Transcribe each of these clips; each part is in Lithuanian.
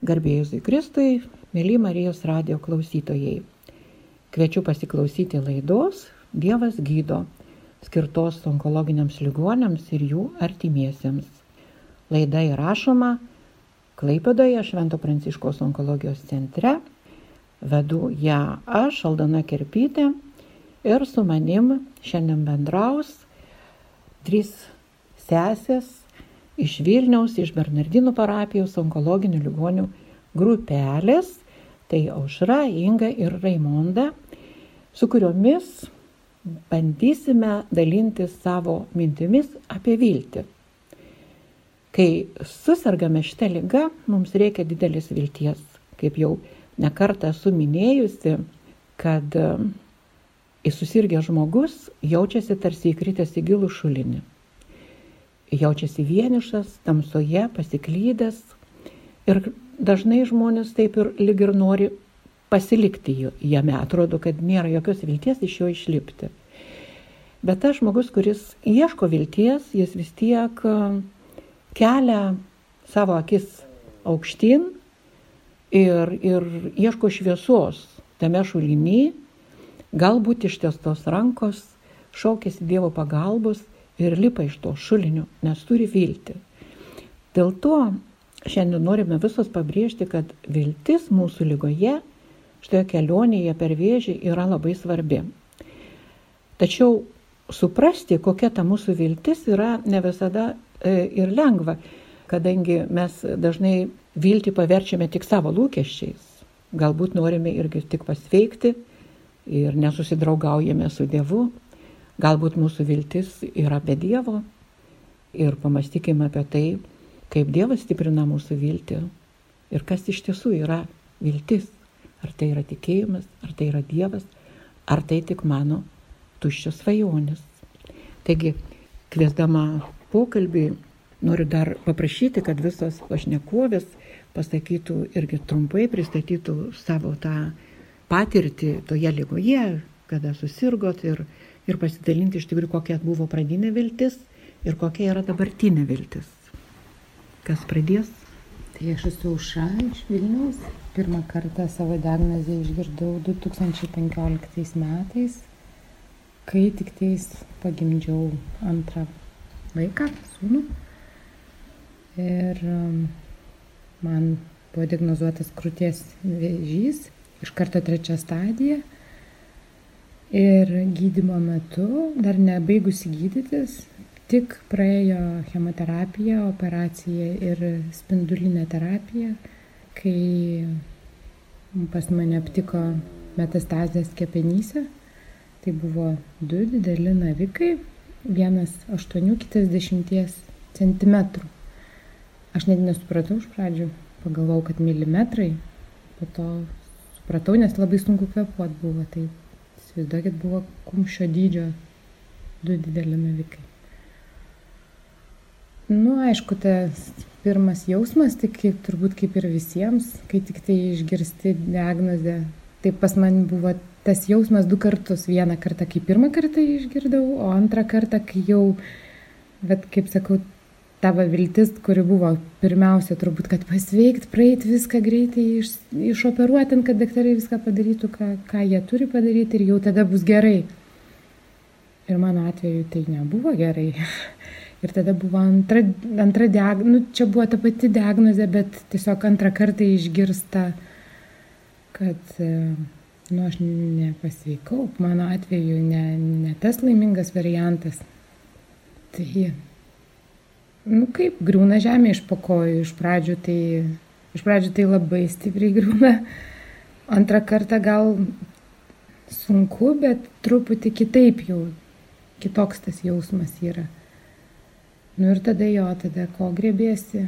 Garbėjus į Kristui, mėly Marijos radio klausytojai. Kviečiu pasiklausyti laidos Dievas gydo, skirtos onkologiniams ligonėms ir jų artimiesiems. Laida įrašoma Klaipadoje Švento Pranciškos onkologijos centre. Vedu ją aš, Aldona Kerpytė, ir su manim šiandien bendraus trys sesės iš Vilniaus, iš Bernardinų parapijos onkologinių ligonių grupelės. Tai Aušra, Inga ir Raimonda, su kuriomis bandysime dalinti savo mintimis apie viltį. Kai susirgame šitą lygą, mums reikia didelis vilties. Kaip jau nekartą esu minėjusi, kad įsusirgęs žmogus jaučiasi tarsi įkritęs į gilų šulinį. Jaučiasi vienišas, tamsoje, pasiklydęs. Ir dažnai žmonės taip ir lyg ir nori pasilikti jame, atrodo, kad nėra jokios vilties iš jo išlipti. Bet tas žmogus, kuris ieško vilties, jis vis tiek e, kelia savo akis aukštyn ir, ir ieško šviesos tame šulinį, galbūt ištiestos rankos, šaukėsi Dievo pagalbos ir lipa iš to šulinio, nes turi viltį. Dėl to šiandien norime visos pabrėžti, kad viltis mūsų lygoje, šitoje kelionėje per vėžį yra labai svarbi. Tačiau suprasti, kokia ta mūsų viltis yra ne visada e, ir lengva, kadangi mes dažnai viltį paverčiame tik savo lūkesčiais. Galbūt norime irgi tik pasveikti ir nesusidraugaujame su Dievu. Galbūt mūsų viltis yra be Dievo. Ir pamastykime apie tai, kaip Dievas stiprina mūsų viltį ir kas iš tiesų yra viltis. Ar tai yra tikėjimas, ar tai yra Dievas, ar tai tik mano tuščios svajonės. Taigi, kviesdama pokalbį, noriu dar paprašyti, kad visos pašnekovės pasakytų irgi trumpai, pristatytų savo tą patirtį toje lygoje, kada susirgot ir, ir pasidalinti iš tikrųjų, kokia buvo pradinė viltis ir kokia yra dabartinė viltis. Kas pradės? Tai aš esu Uša iš Vilniaus. Pirmą kartą savo diagnozę išgirdau 2015 metais, kai tik tais pagimdžiau antrą vaiką, sūnų. Ir um, man buvo diagnozuotas krūties vėžys, iš karto trečia stadija. Ir gydimo metu, dar nebaigusi gydytis, tik praėjo chemoterapiją, operaciją ir spindulinę terapiją, kai pas mane aptiko metastazės kepenyse. Tai buvo du dideli navikai, vienas 8, kitas 10 cm. Aš net nesupratau iš pradžių, pagalvojau, kad milimetrai, po to supratau, nes labai sunku kvepuot buvo. Tai įsivaizduokit, buvo kumščio dydžio du dideli navikai. Nu, aišku, tas pirmas jausmas, tai kaip, turbūt kaip ir visiems, kai tik tai išgirsti diagnozę. Tai pas man buvo tas jausmas du kartus. Vieną kartą, kai pirmą kartą išgirdau, o antrą kartą, kai jau, bet kaip sakau, tavo viltis, kuri buvo pirmiausia turbūt, kad pasveikti, praeiti viską greitai, iš, išoperuoti, kad daktarai viską padarytų, ką, ką jie turi padaryti ir jau tada bus gerai. Ir mano atveju tai nebuvo gerai. Ir tada buvo antra, antra diagnozė, nu, čia buvo ta pati diagnozė, bet tiesiog antrą kartą išgirsta, kad, e, nu, aš nepasveikau, mano atveju ne, ne tas laimingas variantas. Tai, nu, kaip, griūna žemė iš pokojų, iš pradžių tai, iš pradžių tai labai stipriai griūna, antrą kartą gal sunku, bet truputį kitaip jau, kitoks tas jausmas yra. Nu ir tada jo, tada ko grėbėsi?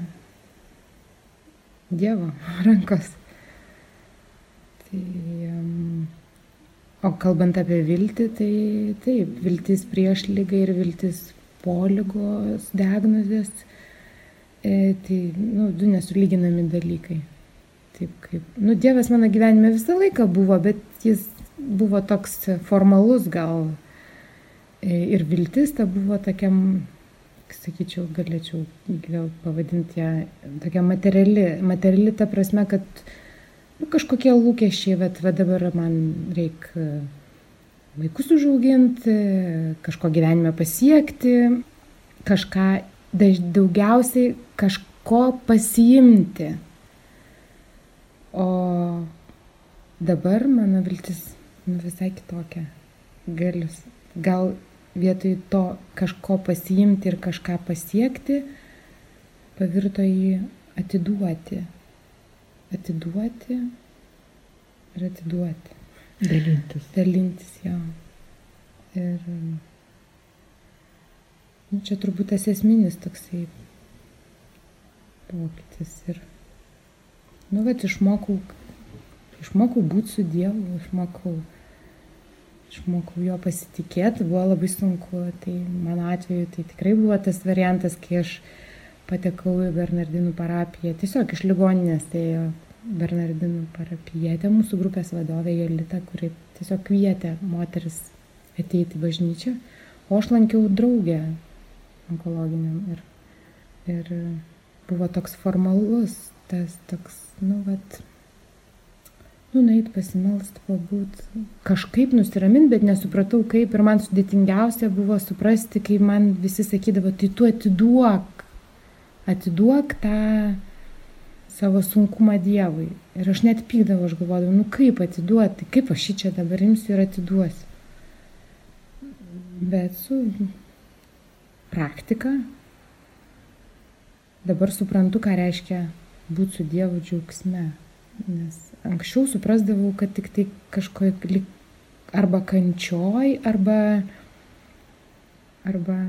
Dievo rankos. Tai, um, o kalbant apie viltį, tai taip, viltis prieš lygą ir viltis po lygos diagnozės, e, tai, nu, du nesulyginami dalykai. Taip kaip, nu, Dievas mano gyvenime visą laiką buvo, bet jis buvo toks formalus gal. E, ir viltis ta buvo tokiam sakyčiau, galėčiau gal pavadinti ją tokia materiali, materiali ta prasme, kad nu, kažkokie lūkesčiai, bet va dabar man reikia vaikus užauginti, kažko gyvenime pasiekti, kažką daugiausiai kažko pasiimti. O dabar mano viltis nu, visai kitokia. Galius. Gal vietoj to kažko pasiimti ir kažką pasiekti, pavirto jį atiduoti. Atiduoti ir atiduoti. Dalintis. Dalintis jo. Ir nu, čia turbūt tas esminis toksai pokytis. Ir, nu, bet išmokau, išmokau būti su Dievu, išmokau išmokau jo pasitikėti, buvo labai sunku. Tai mano atveju tai tikrai buvo tas variantas, kai aš patekau į Bernardinų parapiją. Tiesiog iš ligoninės ėjo Bernardinų parapijietė, mūsų grupės vadovė Jolita, kuri tiesiog kvietė moteris ateiti į bažnyčią. O aš lankiau draugę onkologiniam ir, ir buvo toks formalus, tas toks, nu, vat, nu, nueit pasimelst, pabūt, kažkaip nusiramint, bet nesupratau kaip ir man sudėtingiausia buvo suprasti, kai man visi sakydavo, tai tu atiduok, atiduok tą savo sunkumą Dievui. Ir aš net pykdavau, aš galvodavau, nu kaip atiduoti, kaip aš šį čia dabar imsiu ir atiduosiu. Bet su praktika dabar suprantu, ką reiškia būti su Dievu džiaugsme. Nes anksčiau suprasdavau, kad tik tai kažkoje arba kančioj, arba, arba,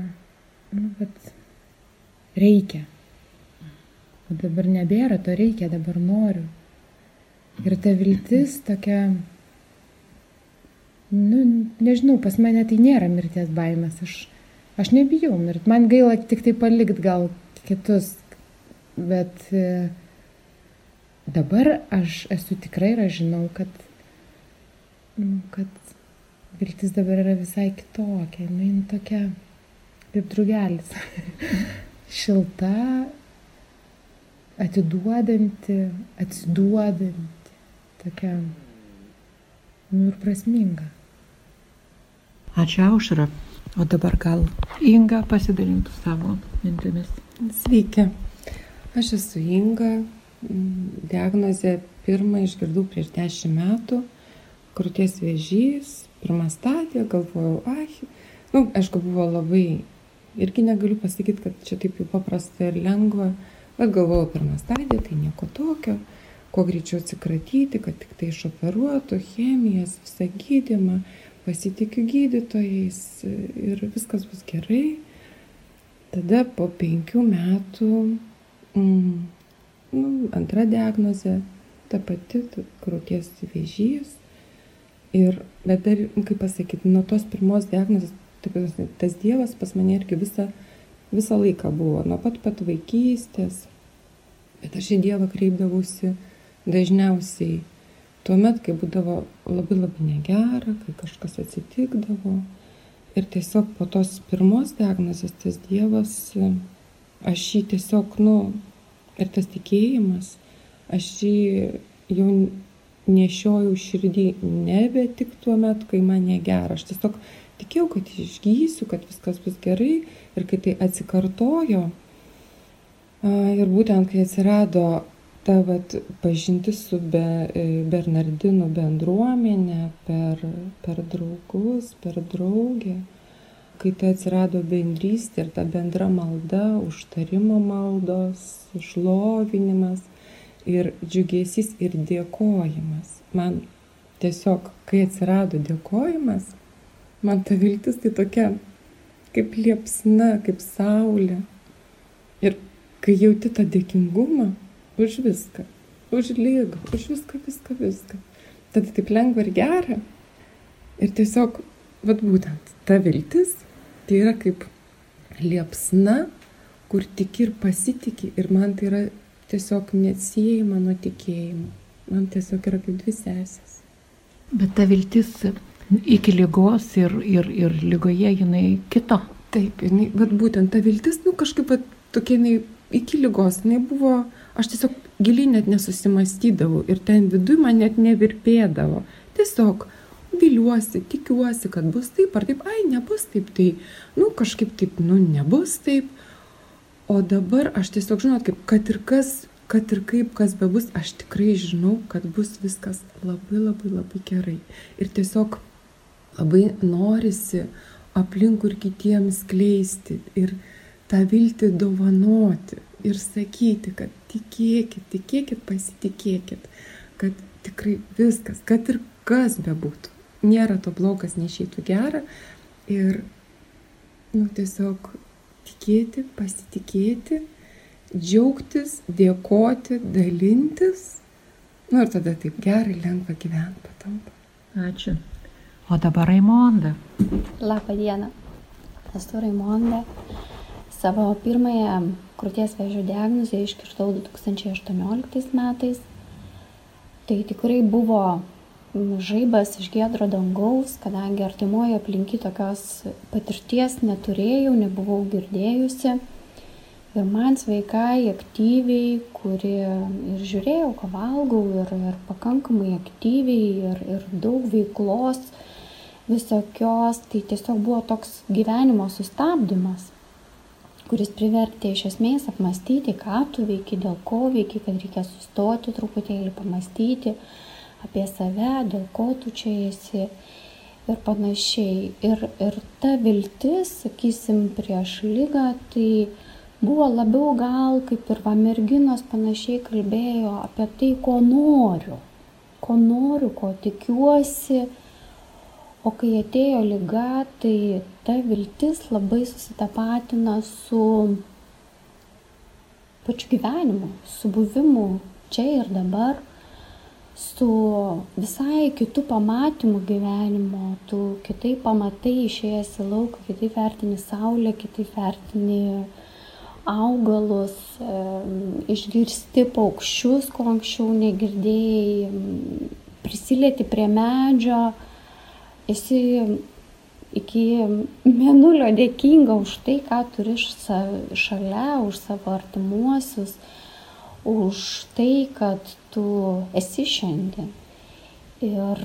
nu, bet reikia. O dabar nebėra, to reikia, dabar noriu. Ir ta viltis tokia, nu, nežinau, pas mane tai nėra mirties baimės. Aš, aš nebijau mirti. Man gaila tik tai palikti gal kitus, bet e, dabar aš esu tikrai ir aš žinau, kad, nu, kad viltis dabar yra visai kitokia, nu, jin tokia kaip drugelis. Šilta, atiduodanti, atsiduodanti, tokia, nu ir prasminga. Ačiū Aušra. O dabar gal Inga pasidalintų savo mintimis. Sveiki. Aš esu Inga, diagnozę pirmą išgirdau prieš dešimt metų, krūties vėžys, pirmą stadiją, galvojau, ai, nu, aišku, buvo labai, irgi negaliu pasakyti, kad čia taip jau paprasta ir lengva, bet galvojau, pirmą stadiją, tai nieko tokio, kuo greičiau atsikratyti, kad tik tai išoperuotų, chemijas, visą gydimą, pasitikiu gydytojais ir viskas bus gerai. Tada po penkių metų mm, nu, antra diagnozė, ta pati krūties vėžys. Ir, bet dar, kaip pasakyti, nuo tos pirmos diagnozės, taip, tas Dievas pas mane irgi visą, visą laiką buvo, nuo pat pat vaikystės. Bet aš į Dievą kreipdavausi dažniausiai tuomet, kai būdavo labai labai negera, kai kažkas atsitikdavo. Ir tiesiog po tos pirmos diagnozės tas Dievas, aš jį tiesiog, nu, Ir tas tikėjimas, aš jį jau nešiojau širdį nebe tik tuo metu, kai man negera. Aš tiesiog tikėjau, kad išgysiu, kad viskas bus gerai ir kai tai atsikartojo. Ir būtent kai atsirado ta vat, pažintis su be, e, Bernardinų bendruomenė per, per draugus, per draugę, kai tai atsirado bendrystė ir ta bendra malda, užtarimo maldos, šlovinimas ir džiugesys ir dėkojimas. Man tiesiog, kai atsirado dėkojimas, man ta viltis tai tokia kaip liepsna, kaip saulė. Ir kai jauti tą dėkingumą už viską, už lygą, už viską, viską, viską, tada taip lengva ir gera. Ir tiesiog, vad būtent, ta viltis Tai yra kaip liepsna, kur tiki ir pasitiki. Ir man tai yra tiesiog neatsiejama nuo tikėjimo. Man tiesiog yra kaip dvi sesės. Bet ta viltis iki lygos ir, ir, ir lygoje jinai kito. Taip, jinai, bet būtent ta viltis, nu kažkaip vat, tokia jinai iki lygos, jinai buvo, aš tiesiog giliai net nesusimastydavau ir ten viduje man net nevirpėdavo. Tiesiog viliuosi, tikiuosi, kad bus taip ar taip, ai, nebus taip, tai, nu, kažkaip taip, nu, nebus taip. O dabar aš tiesiog žinot, kaip, kad ir kas, kad ir kaip kas bebus, aš tikrai žinau, kad bus viskas labai labai labai gerai. Ir tiesiog labai norisi aplinkų ir kitiems kleisti ir tą viltį dovanoti ir sakyti, kad tikėkit, tikėkit, pasitikėkit, kad tikrai viskas, kad ir kas bebūtų, nėra to blogas, neišeitų gera ir nu, tiesiog tikėti, pasitikėti, džiaugtis, dėkoti, dalintis. Nu ir tada taip gerai, lengva gyventi patampa. Ačiū. O dabar Raimonda. Labą dieną. Esu Raimonda. Savo pirmąją krūties vėžio diagnozę iškirtau 2018 metais. Tai tikrai buvo žaibas iš gėdro dangaus, kadangi artimoje aplinky tokios patirties neturėjau, nebuvau girdėjusi. Ir man sveikai, aktyviai, kuri ir žiūrėjau, ką valgau, ir, ir pakankamai aktyviai, ir, ir daug veiklos, visokios, tai tiesiog buvo toks gyvenimo sustabdymas, kuris privertė iš esmės apmastyti, ką tu veiki, dėl ko veiki, kad reikia sustoti truputėlį, pamastyti apie save, dėl ko tu čia esi ir panašiai. Ir, ir ta viltis, sakysim, prieš lygą, tai buvo labiau gal kaip ir va merginos panašiai kalbėjo apie tai, ko noriu, ko noriu, ko tikiuosi o kai atėjo liga tai ta viltis labai susitapatina su pačiu gyvenimu su buvimu čia ir dabar su visai kitu pamatymu gyvenimo. Tu kitaip pamatai išėjęs į lauką kitaip vertini saulę kitaip vertini augalus, išgirsti paukščius, ko anksčiau negirdėjai, prisilieti prie medžio, esi iki mėnulio dėkinga už tai, ką turi šalia, už savo artimuosius, už tai, kad tu esi šiandien. Ir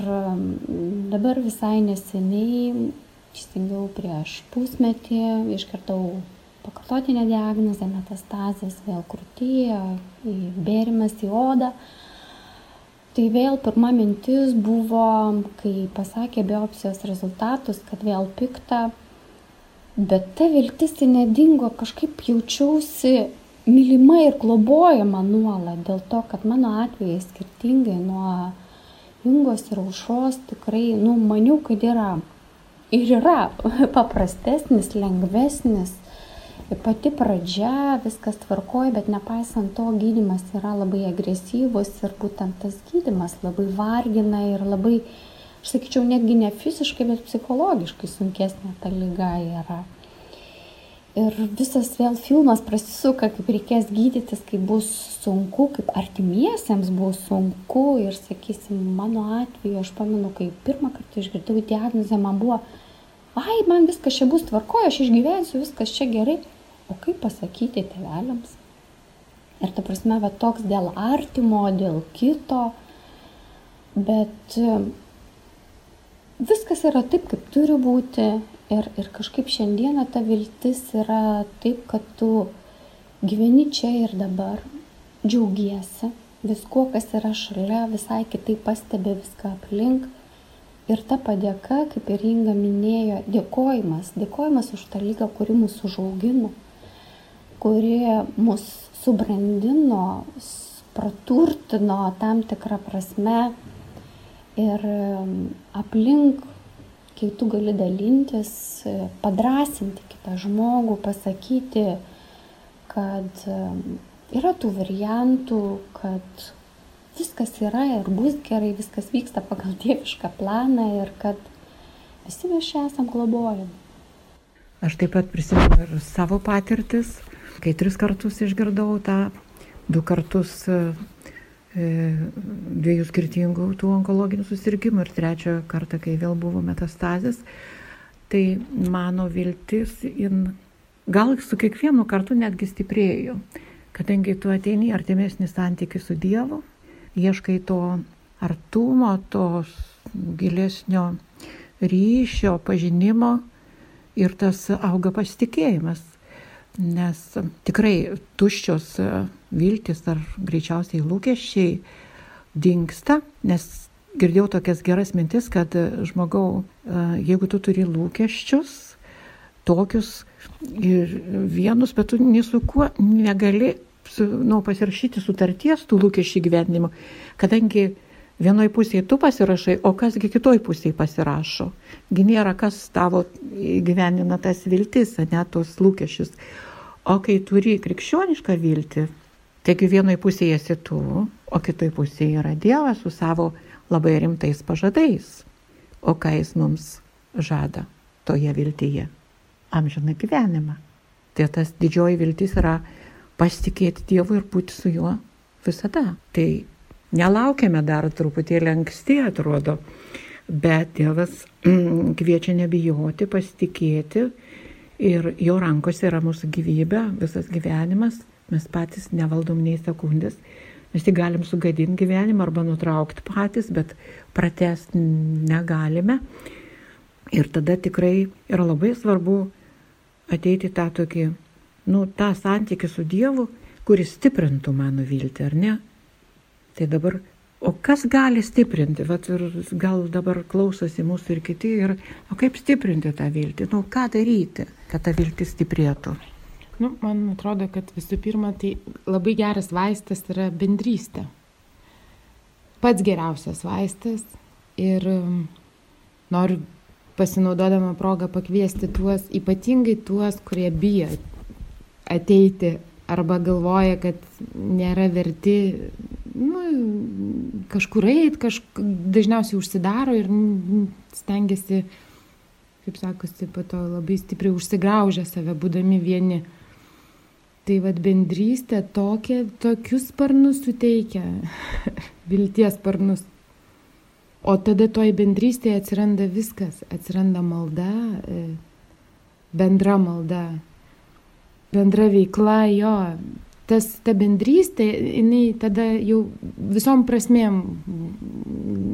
dabar visai neseniai, įstengiau prieš pusmetį, iškartau pakartotinę diagnozę, metastazės vėl krūtyje, bėrimas į odą. Tai vėl pirma mintis buvo, kai pasakė biopsijos rezultatus, kad vėl pikta, bet ta viltis tai nedingo, kažkaip jaučiausi mylima ir globojama nuolat, dėl to, kad mano atveju skirtingai nuo jungos ir aušros tikrai, nu, maniau, kad yra. Ir yra paprastesnis, lengvesnis pati pradžia viskas tvarkoj bet nepaisant to gydymas yra labai agresyvus ir būtent tas gydymas labai vargina ir labai aš sakyčiau netgi ne fiziškai bet psichologiškai sunkesnė ta liga yra. Ir visas vėl filmas prasisuka kaip reikės gydytis kaip bus sunku kaip artimiesiems bus sunku. Ir sakysim mano atveju aš pamenu kai pirmą kartą išgirdau diagnozę man buvo ai man viskas čia bus tvarkoj aš išgyvensiu viskas čia gerai o kaip pasakyti tėveliams. Ir ta prasme, va toks dėl artimo, dėl kito, bet e, viskas yra taip, kaip turi būti ir, ir kažkaip šiandieną ta viltis yra taip, kad tu gyveni čia ir dabar, džiaugiesi viskuo, kas yra šalia, visai kitaip pastebi viską aplink. Ir ta padėka, kaip ir Inga minėjo, dėkojimas, dėkojimas už tą lygą, kuri mūsų užaugino kuri mus subrandino, praturtino tam tikrą prasme ir aplink, kai tu gali dalintis, padrasinti kitą žmogų, pasakyti, kad yra tų variantų, kad viskas yra ir bus gerai, viskas vyksta pagal dievišką planą ir kad visi mes čia esam globojami. Aš taip pat prisimenu ir savo patirtis, kai tris kartus išgirdau tą, du kartus e, e, dviejų skirtingų tų onkologinių susirgymų ir trečią kartą, kai vėl buvo metastazės, Tai mano viltis in, gal su kiekvienu kartu netgi stiprėjo, kadangi tu ateini artimesnį santykių su Dievu, ieškai to artumo, to gilesnio ryšio, pažinimo ir tas auga pasitikėjimas. Nes tikrai tuščios viltis ar greičiausiai lūkesčiai dinksta, nes girdėjau tokias geras mintis, kad žmogau, jeigu tu turi lūkesčius, tokius ir vienus, bet tu nei su kuo negali su, nu, pasirašyti sutarties tų lūkesčių gyvenimo, kadangi Vienoje pusėje tu pasirašai, o kasgi kitoj pusėje pasirašo. Gi nėra kas tavo gyvenina tas viltis, ne tos lūkesčius. O kai turi krikščionišką viltį, taigi vienoje pusėje esi tu, o kitoj pusėje yra Dievas su savo labai rimtais pažadais. O ką jis mums žada toje viltyje? Amžiną gyvenimą. Tai tas didžioji viltis yra pasitikėti Dievu ir būti su juo visada. Tai Nelaukiame dar truputėlį anksti, atrodo, bet Dievas kviečia nebijoti, pasitikėti ir jo rankose yra mūsų gyvybė, visas gyvenimas, mes patys nevaldom nei sekundės, mes tik galim sugadinti gyvenimą arba nutraukti patys, bet pratesti negalime. Ir tada tikrai yra labai svarbu ateiti tą tokį, nu, tą santykį su Dievu, kuris stiprintų mano viltį, ar ne? Tai dabar, o kas gali stiprinti, Vat ir gal dabar klausosi mūsų ir kiti, ir o kaip stiprinti tą viltį, nu ką daryti, kad ta viltis stiprėtų. Nu, man atrodo, kad visų pirma, tai labai geras vaistas yra bendrystė. Pats geriausias vaistas ir um, noriu pasinaudodama progą pakviesti tuos, ypatingai tuos, kurie bijo ateiti arba galvoja, kad nėra verti nu, kažkur eit, kažk... dažniausiai užsidaro ir stengiasi, kaip sakosi, po to labai stipriai užsigraužia save, būdami vieni. Tai vad bendrystė tokia, tokius sparnus suteikia, vilties sparnus. O tada toj bendrystėje atsiranda viskas, atsiranda malda, e, bendra malda, bendra veikla, jo, tas, ta bendrystė, jinai tada jau visom prasmėm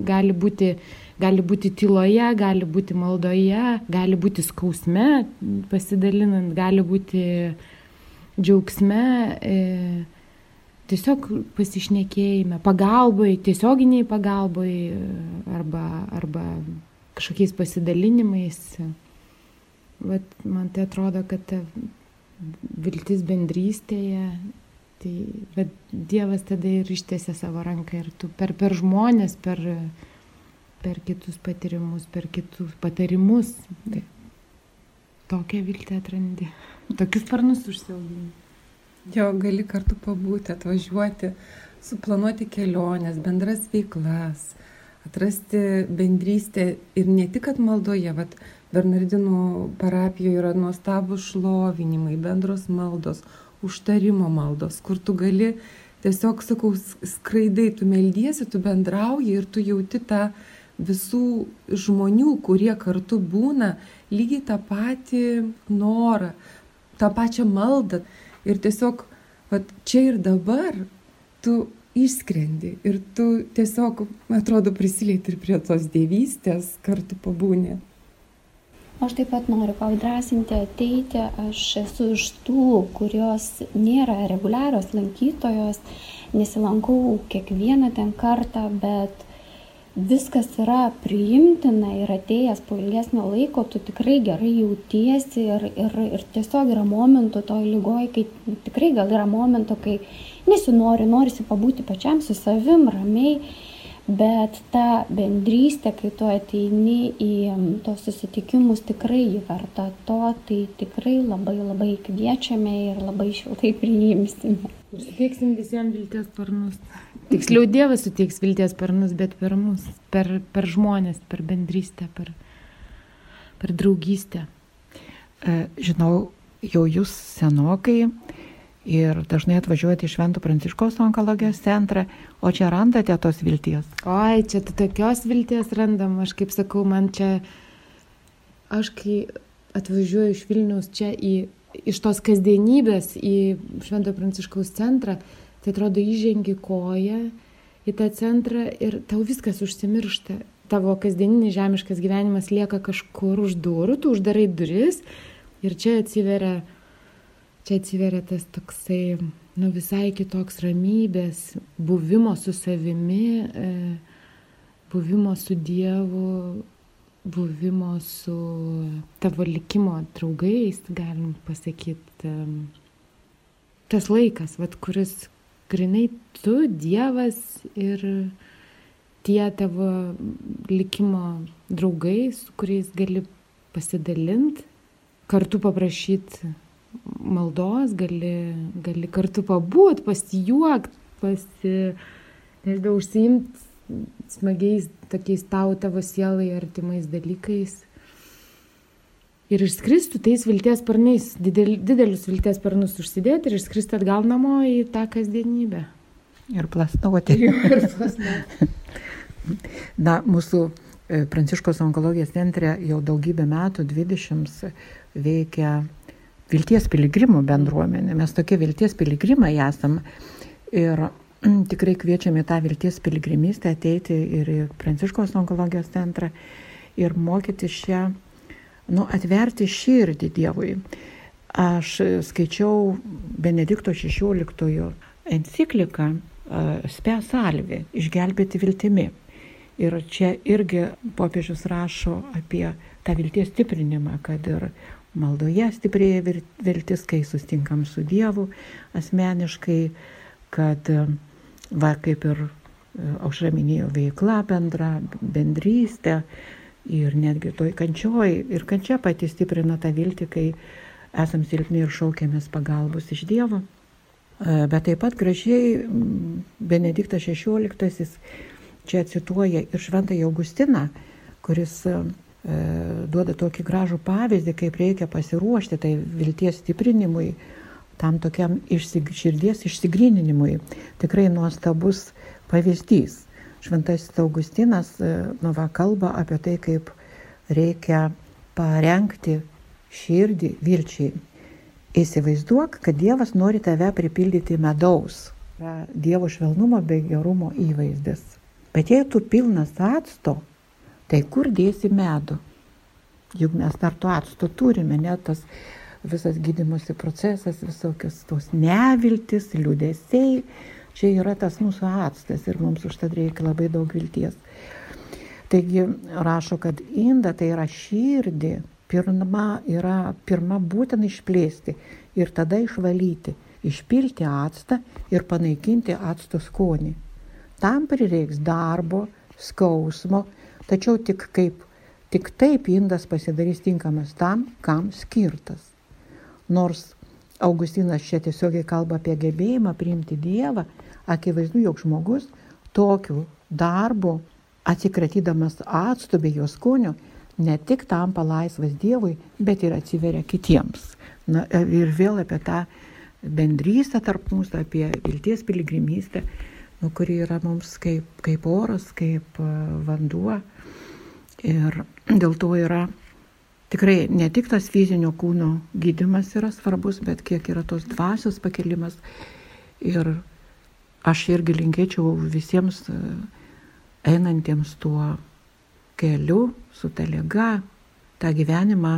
gali būti, gali būti tyloje, gali būti maldoje, gali būti skausme pasidalinant, gali būti džiaugsme. E, tiesiog pasišnekėjime, pagalbai, tiesioginiai pagalbai arba, arba kažkokiais pasidalinimais. Vat man tai atrodo, kad ta viltis bendrystėje Tai bet Dievas tada ir ištėsė savo ranką ir tu per, per žmonės, per, per kitus patyrimus, per kitus patarimus. Tai tokią viltį atrandi, tokius sparnus užsiaugini. Jo, gali kartu pabūti, atvažiuoti, suplanuoti keliones, bendras veiklas, atrasti bendrystę ir ne tik maldoje, bet Bernardinų parapijoje yra nuostabus šlovinimai, bendros maldos, užtarimo maldos, kur tu gali tiesiog, sakau, skraidai, tu meldiesi, tu bendrauji ir tu jauti tą visų žmonių, kurie kartu būna, lygiai tą patį norą, tą pačią maldą. Ir tiesiog, va, čia ir dabar tu išskrendi ir tu tiesiog, atrodo, prisilieti ir prie tos dievystės, kartu pabūni. Aš taip pat noriu padrasinti ateiti, aš esu iš tų, kurios nėra reguliarios lankytojos, nesilankau kiekvieną ten kartą, bet viskas yra priimtina ir atėjęs po ilgesnio laiko, tu tikrai gerai jautiesi ir, ir, ir tiesiog yra momentų toj lygoj, kai tikrai gal yra momentų, kai nesinori, norisi pabūti pačiam su savim ramiai bet ta bendrystė, kai tu ateini į tos susitikimus, tikrai verta to, tai tikrai labai labai kviečiame ir labai šiltai priimsime. Suteiksim visiems vilties sparnus. Tiksliau Dievas suteiks vilties sparnus, bet per mus, per, per žmonės, per bendrystę, per, per draugystę. E, žinau, jau jūs senokai ir dažnai atvažiuojate į Šventų Pranciškos onkologijos centrą, o čia randate tos vilties? Oi, čia tokios vilties randam, aš kaip sakau, man čia aš kai atvažiuoju iš Vilnius čia į, iš tos kasdienybės į Švento Pranciškaus centrą, tai atrodo įžengi koją į tą centrą ir tau viskas užsimiršta. Tavo kasdieninis žemiškas gyvenimas lieka kažkur už durų, tu uždarai duris ir čia atsiveria, čia atsiveria tas toksai, nu visai kitoks ramybės, buvimo su savimi, e, buvimo su Dievu, buvimo su tavo likimo draugais, galim pasakyti, tas laikas, vat, kuris grinai tu, Dievas ir tie tavo likimo draugai, su kuriais gali pasidalinti, kartu paprašyti maldos, gali, gali kartu pabūt, pasijuokti, pasi, nežinau, užsiimti smagiais tokiais tau tavo sielai artimais dalykais. Ir išskristų tais vilties sparnais, didel, didelius vilties sparnus užsidėti ir išskristų atgal namo į tą kasdienybę. Ir plasnuoti. ir plasnuoti. Na, mūsų e, Pranciškos onkologijos centre jau daugybę metų, 20, veikia vilties piligrimų bendruomenė. Mes tokie vilties piligrimai esam. Ir tikrai kviečiame tą vilties piligrimystę ateiti ir į Pranciškos onkologijos centrą ir mokyti šią, nu, atverti širdį Dievui. Aš skaičiau Benedikto XVI encikliką Spe salvi, išgelbėti viltimi. Ir čia irgi popiežius rašo apie tą vilties stiprinimą, kad ir maldoje stiprėja viltis, kai sustinkam su Dievu asmeniškai, kad va kaip ir e, aušra minėjo, veikla bendra, bendrystė ir netgi toj kančioj. Ir kančia pati stiprina tą viltį, kai esam silpni ir šaukiamės pagalbos iš Dievo. E, bet taip pat gražiai Benediktas XVI čia cituoja ir Šventąjį Augustiną, kuris e, duoda tokį gražų pavyzdį, kaip reikia pasiruošti tai vilties stiprinimui, tam tokiam išsig, širdies išsigryninimui. Tikrai nuostabus pavyzdys. Šventasis Augustinas e, nu, va, kalba apie tai, kaip reikia parengti širdį vilčiai. Įsivaizduok, kad Dievas nori tave pripildyti medaus. Dievo švelnumo bei gerumo įvaizdis. Bet jei tu pilnas acto, tai kur dėsi medų? Juk mes dar to acto turime, net tas visas gydymosi procesas, visokios tos neviltis, liūdėsiai. Čia yra tas mūsų atstas ir mums užtat reikia labai daug vilties. Taigi rašo, kad inda tai yra širdį, pirma yra pirma būtina išplėsti ir tada išvalyti, išpilti actą ir panaikinti acto skonį. Tam prireiks darbo, skausmo, tačiau tik kaip Tik taip indas pasidarys tinkamas tam, kam skirtas. Nors Augustinas čia tiesiogiai kalba apie gebėjimą priimti Dievą, akivaizdu, jog žmogus tokiu darbu, atsikratydamas atstų bei jo skonio, ne tik tampa laisvas Dievui, bet ir atsiveria kitiems. Na, ir vėl apie tą bendrystę tarp mūsų, apie vilties piligrimystę, nu, kuri yra mums kaip, kaip oras, kaip vanduo. Ir dėl to yra tikrai ne tik tas fizinio kūno gydimas yra svarbus, bet kiek yra tos dvasios pakelimas. Ir aš irgi linkėčiau visiems e, einantiems tuo keliu, su ta lyga, tą gyvenimą,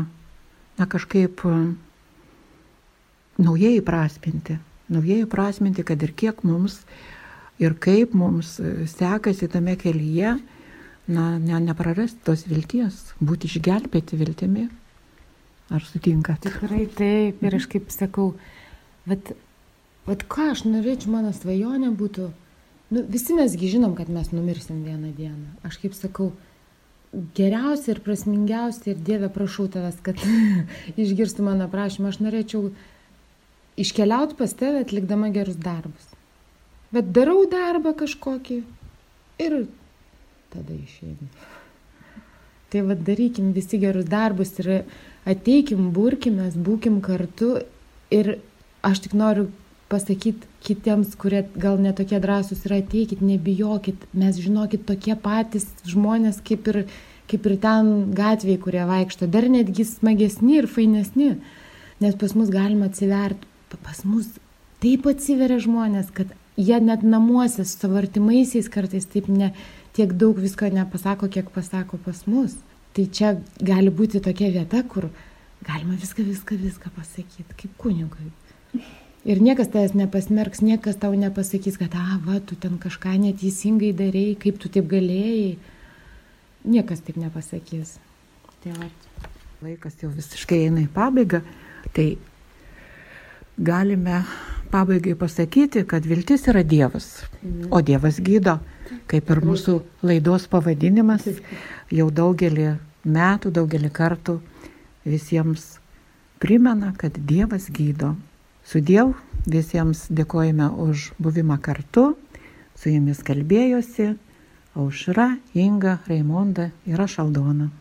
na kažkaip e, naujai įprasminti. Naujai įprasminti, kad ir kiek mums ir kaip mums e, sekasi tame kelyje, na, ne, neprarasti tos vilties, būti išgelbėti viltimi. Ar sutinkat? Tikrai taip, ir aš kaip sakau, bet, bet ką aš norėčiau, mano svajonė būtų, nu, visi mesgi žinom, kad mes numirsim vieną dieną. Aš kaip sakau, geriausia ir prasmingiausia ir Dieve prašau tavęs, kad išgirstų mano prašymą, aš norėčiau iškeliauti pas tave atlikdama gerus darbus. Bet darau darbą kažkokį ir tada išeina. Tai vad darykim visi gerus darbus ir ateikim, burkimės, būkim kartu ir aš tik noriu pasakyti kitiems, kurie gal netokie drąsūs yra, ateikit, nebijokit, mes žinokit tokie patys žmonės kaip ir kaip ir ten gatvėje, kurie vaikšto, dar netgi smagesni ir fainesni. Nes pas mus galima atsiverti, pas mus taip atsiveria žmonės, kad jie net namuose su savo artimaisiais kartais taip ne tiek daug visko nepasako, kiek pasako pas mus. Tai čia gali būti tokia vieta, kur galima viską, viską, viską pasakyti, kaip kunigui. Ir niekas tavęs nepasmerks, niekas tau nepasakys, kad, a, va, tu ten kažką neteisingai darėjai, kaip tu taip galėjai. Niekas taip nepasakys. Tai va. Laikas jau visiškai eina į pabaigą, tai galime pabaigai pasakyti, kad viltis yra Dievas, o Dievas gydo, kaip ir mūsų laidos pavadinimas, jau daugelį metų, daugelį kartų visiems primena, kad Dievas gydo. Su Dievu visiems dėkojame už buvimą kartu. Su jumis kalbėjosi Aušra, Inga, Raimonda ir aš Aldona.